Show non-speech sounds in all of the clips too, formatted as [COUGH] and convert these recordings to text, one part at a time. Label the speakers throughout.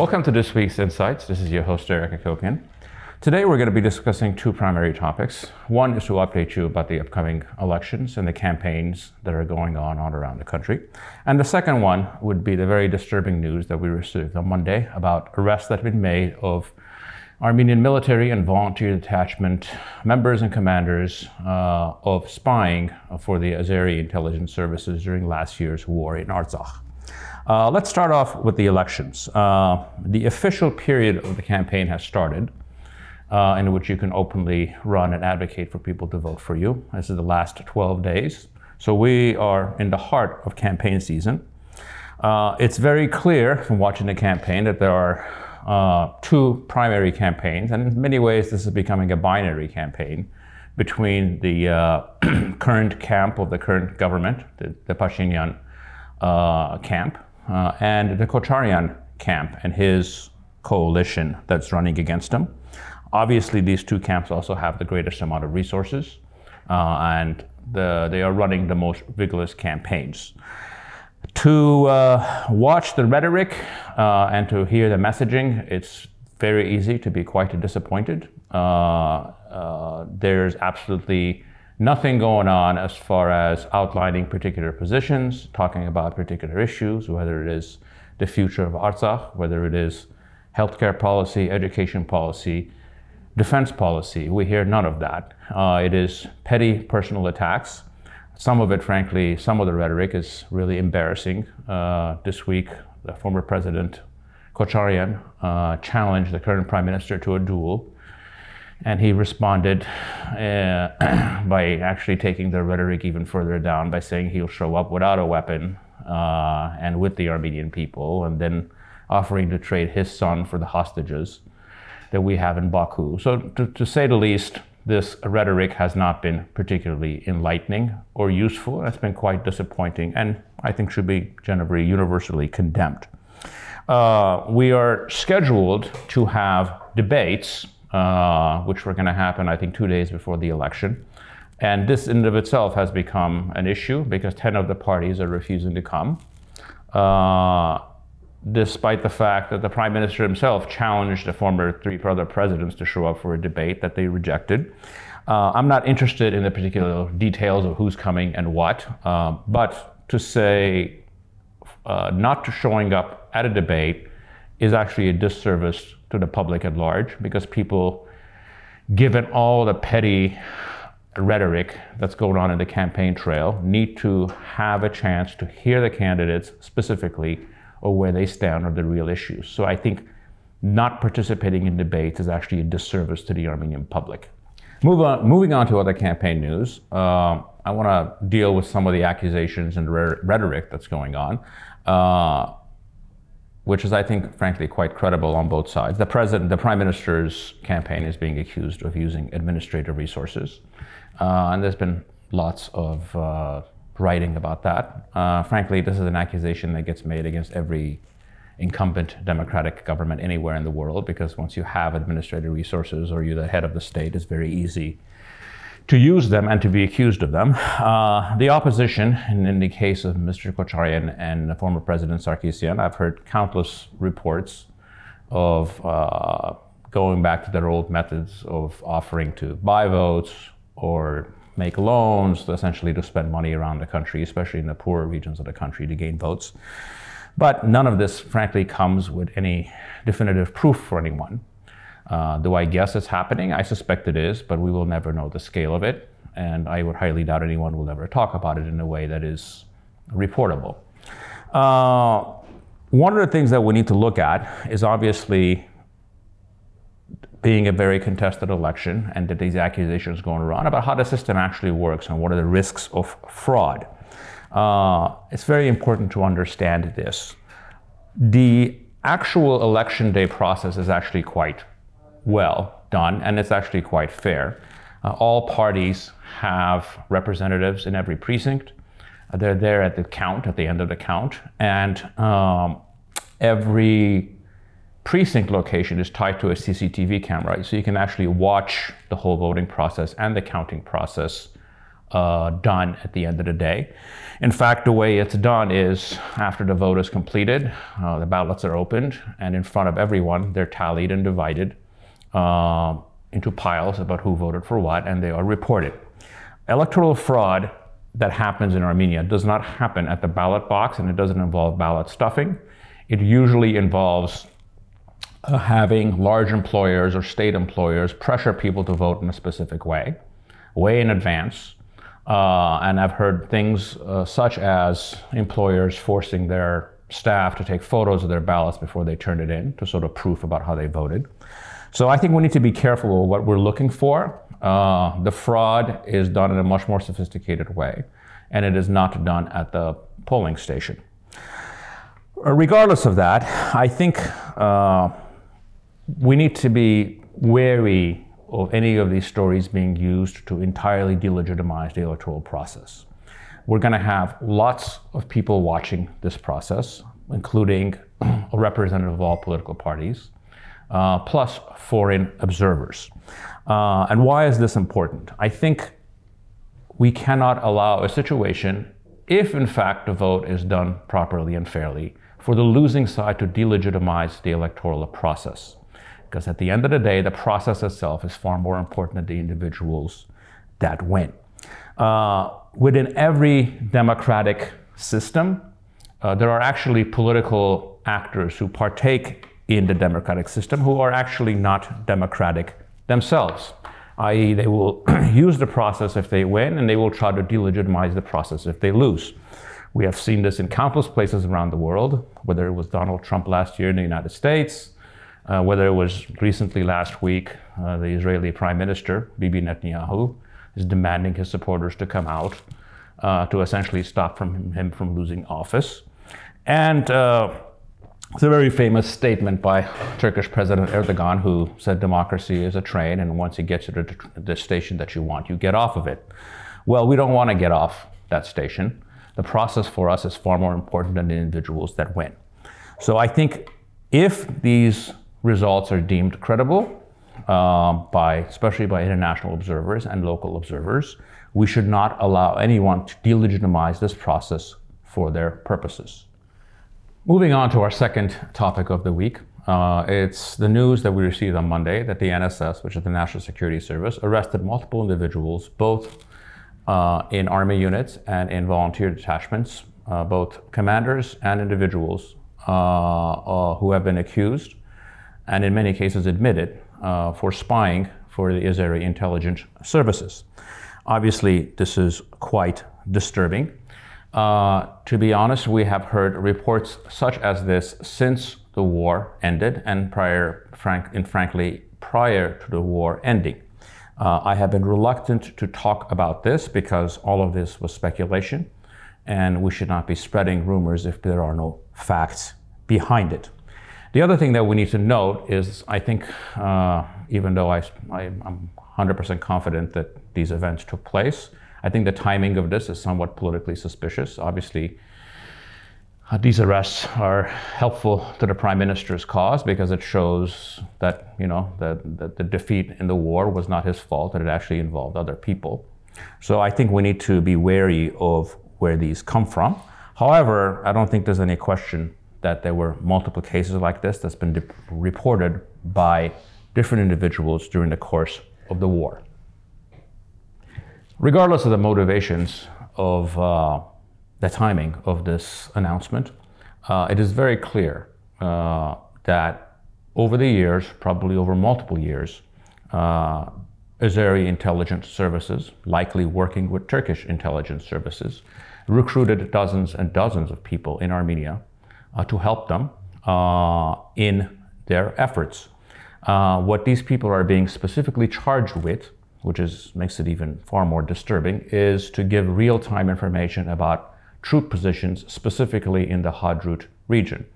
Speaker 1: Welcome to this week's Insights. This is your host, Eric Hacopian. Today, we're going to be discussing two primary topics. One is to update you about the upcoming elections and the campaigns that are going on all around the country. And the second one would be the very disturbing news that we received on Monday about arrests that have been made of Armenian military and volunteer detachment members and commanders uh, of spying for the Azeri intelligence services during last year's war in Artsakh. Uh, let's start off with the elections. Uh, the official period of the campaign has started, uh, in which you can openly run and advocate for people to vote for you. This is the last 12 days. So we are in the heart of campaign season. Uh, it's very clear from watching the campaign that there are uh, two primary campaigns, and in many ways, this is becoming a binary campaign between the uh, [CLEARS THROAT] current camp of the current government, the, the Pashinyan camp, uh, and the Kocharyan camp and his coalition that's running against him. Obviously, these two camps also have the greatest amount of resources, uh, and the, they are running the most vigorous campaigns to uh, watch the rhetoric uh, and to hear the messaging, it's very easy to be quite disappointed. Uh, uh, there's absolutely nothing going on as far as outlining particular positions, talking about particular issues, whether it is the future of Artsakh, whether it is healthcare policy, education policy, defense policy. We hear none of that. Uh, it is petty personal attacks some of it, frankly, some of the rhetoric is really embarrassing. Uh, this week, the former president Kocharyan uh, challenged the current prime minister to a duel, and he responded uh, [CLEARS THROAT] by actually taking the rhetoric even further down by saying he'll show up without a weapon uh, and with the Armenian people, and then offering to trade his son for the hostages that we have in Baku. So, to, to say the least, this rhetoric has not been particularly enlightening or useful. It's been quite disappointing and I think should be generally universally condemned. Uh, we are scheduled to have debates, uh, which were going to happen, I think, two days before the election. And this in and of itself has become an issue because 10 of the parties are refusing to come. Uh, despite the fact that the prime minister himself challenged the former three brother presidents to show up for a debate that they rejected. Uh, I'm not interested in the particular details of who's coming and what, uh, but to say uh, not showing up at a debate is actually a disservice to the public at large because people, given all the petty rhetoric that's going on in the campaign trail, need to have a chance to hear the candidates specifically or where they stand on the real issues. So I think not participating in debates is actually a disservice to the Armenian public. Move on, moving on to other campaign news, uh, I want to deal with some of the accusations and rhetoric that's going on, uh, which is, I think, frankly, quite credible on both sides. The president, the prime minister's campaign is being accused of using administrative resources, uh, and there's been lots of uh, writing about that. Uh, frankly, this is an accusation that gets made against every incumbent democratic government anywhere in the world because once you have administrative resources or you're the head of the state, it's very easy to use them and to be accused of them. Uh, the opposition, and in the case of Mr. Kocharyan and former President Sarkisian, I've heard countless reports of uh, going back to their old methods of offering to buy votes or make loans, essentially to spend money around the country, especially in the poorer regions of the country, to gain votes. But none of this, frankly, comes with any definitive proof for anyone. Uh, do I guess it's happening? I suspect it is, but we will never know the scale of it. And I would highly doubt anyone will ever talk about it in a way that is reportable. Uh, one of the things that we need to look at is obviously being a very contested election and that these accusations going around about how the system actually works and what are the risks of fraud. Uh, it's very important to understand this. The actual election day process is actually quite well done and it's actually quite fair. Uh, all parties have representatives in every precinct. Uh, they're there at the count, at the end of the count, and um, every precinct location is tied to a CCTV camera, so you can actually watch the whole voting process and the counting process uh, done at the end of the day. In fact, the way it's done is after the vote is completed, uh, the ballots are opened, and in front of everyone, they're tallied and divided uh, into piles about who voted for what, and they are reported. Electoral fraud that happens in Armenia does not happen at the ballot box, and it doesn't involve ballot stuffing. It usually involves uh, having large employers or state employers pressure people to vote in a specific way, way in advance. Uh, and I've heard things uh, such as employers forcing their staff to take photos of their ballots before they turn it in to sort of proof about how they voted. So I think we need to be careful what we're looking for. Uh, the fraud is done in a much more sophisticated way, and it is not done at the polling station. Regardless of that, I think uh, we need to be wary of any of these stories being used to entirely delegitimize the electoral process. We're going to have lots of people watching this process, including [CLEARS THROAT] a representative of all political parties, uh, plus foreign observers. Uh, and why is this important? I think we cannot allow a situation, if in fact the vote is done properly and fairly, for the losing side to delegitimize the electoral process. Because at the end of the day, the process itself is far more important than the individuals that win. Uh, within every democratic system, uh, there are actually political actors who partake in the democratic system who are actually not democratic themselves, i.e., they will [CLEARS THROAT] use the process if they win and they will try to delegitimize the process if they lose. We have seen this in countless places around the world, whether it was Donald Trump last year in the United States, uh, whether it was recently last week, uh, the Israeli Prime Minister, Bibi Netanyahu, is demanding his supporters to come out uh, to essentially stop from him from losing office. And uh, it's a very famous statement by Turkish President Erdogan, who said democracy is a train, and once you get to the, station that you want, you get off of it. Well, we don't want to get off that station. The process for us is far more important than the individuals that win. So I think if these results are deemed credible um, by, especially by international observers and local observers, we should not allow anyone to delegitimize this process for their purposes. Moving on to our second topic of the week, uh, it's the news that we received on Monday that the NSS, which is the National Security Service, arrested multiple individuals, both uh, in Army units and in volunteer detachments, uh, both commanders and individuals uh, uh, who have been accused and in many cases admitted uh, for spying for the Azeri intelligence services. Obviously, this is quite disturbing. Uh, to be honest, we have heard reports such as this since the war ended and prior, frank, and frankly, prior to the war ending. Uh, I have been reluctant to talk about this because all of this was speculation, and we should not be spreading rumors if there are no facts behind it. The other thing that we need to note is I think, uh, even though I, I, am 100% confident that these events took place, I think the timing of this is somewhat politically suspicious. Obviously, these arrests are helpful to the prime minister's cause because it shows that you know that the defeat in the war was not his fault; that it actually involved other people. So I think we need to be wary of where these come from. However, I don't think there's any question that there were multiple cases like this that's been reported by different individuals during the course of the war regardless of the motivations of uh, the timing of this announcement, uh, it is very clear uh, that over the years, probably over multiple years, uh, Azeri intelligence services, likely working with Turkish intelligence services, recruited dozens and dozens of people in Armenia uh, to help them uh, in their efforts. what these people are being specifically charged with which is, makes it even far more disturbing, is to give real-time information about troop positions, specifically in the Hadrut region,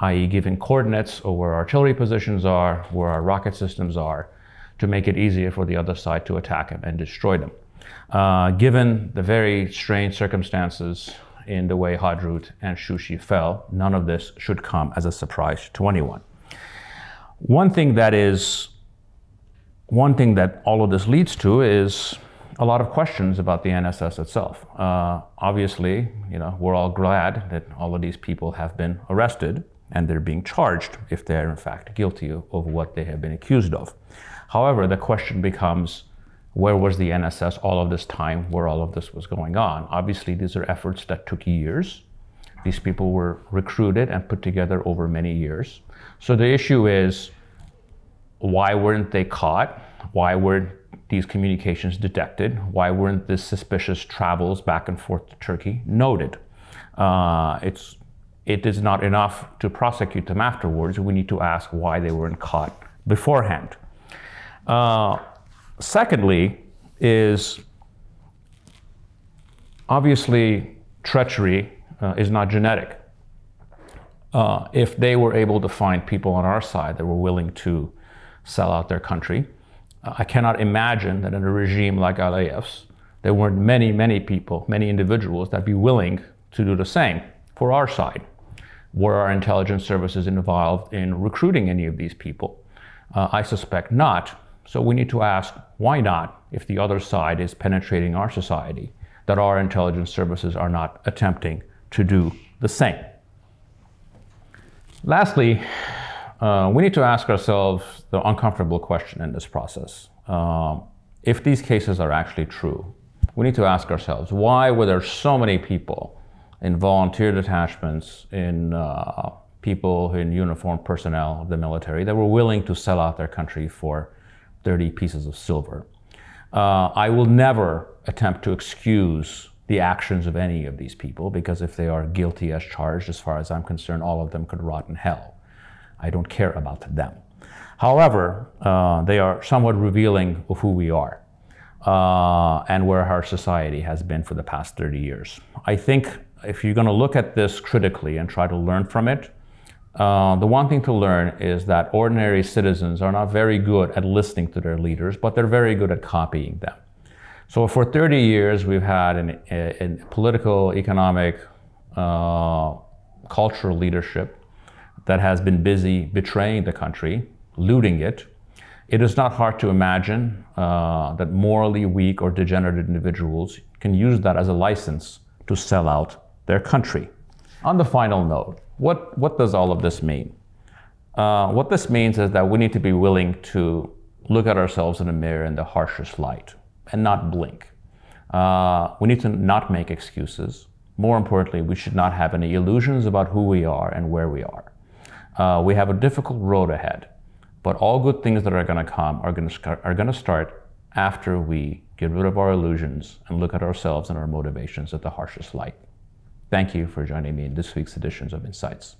Speaker 1: i.e. giving coordinates of where artillery positions are, where our rocket systems are, to make it easier for the other side to attack them and destroy them. Uh, given the very strange circumstances in the way Hadrut and Shushi fell, none of this should come as a surprise to anyone. One thing that is one thing that all of this leads to is a lot of questions about the NSS itself. Uh, obviously, you know, we're all glad that all of these people have been arrested and they're being charged if they're in fact guilty of, of what they have been accused of. However, the question becomes, where was the NSS all of this time where all of this was going on? Obviously, these are efforts that took years. These people were recruited and put together over many years. So the issue is, why weren't they caught? Why weren't these communications detected? Why weren't the suspicious travels back and forth to Turkey noted? Uh, it's, it is not enough to prosecute them afterwards. We need to ask why they weren't caught beforehand. Uh, secondly, is obviously treachery uh, is not genetic. Uh, if they were able to find people on our side that were willing to sell out their country, I cannot imagine that in a regime like Aliyev's, there weren't many, many people, many individuals that'd be willing to do the same for our side. Were our intelligence services involved in recruiting any of these people? Uh, I suspect not. So we need to ask why not, if the other side is penetrating our society, that our intelligence services are not attempting to do the same. Lastly, uh, we need to ask ourselves the uncomfortable question in this process. Um, if these cases are actually true, we need to ask ourselves why were there so many people in volunteer detachments, in uh, people in uniformed personnel of the military that were willing to sell out their country for 30 pieces of silver. Uh, I will never attempt to excuse the actions of any of these people because if they are guilty as charged, as far as I'm concerned, all of them could rot in hell. I don't care about them. However, uh, they are somewhat revealing of who we are uh, and where our society has been for the past 30 years. I think if you're going to look at this critically and try to learn from it, uh, the one thing to learn is that ordinary citizens are not very good at listening to their leaders, but they're very good at copying them. So for 30 years, we've had an, a, political, economic, uh, cultural leadership that has been busy betraying the country, looting it, it is not hard to imagine uh, that morally weak or degenerate individuals can use that as a license to sell out their country. On the final note, what, what does all of this mean? Uh, what this means is that we need to be willing to look at ourselves in the mirror in the harshest light and not blink. Uh, we need to not make excuses. More importantly, we should not have any illusions about who we are and where we are. Uh, we have a difficult road ahead, but all good things that are going to come are going to are going to start after we get rid of our illusions and look at ourselves and our motivations at the harshest light. Thank you for joining me in this week's editions of Insights.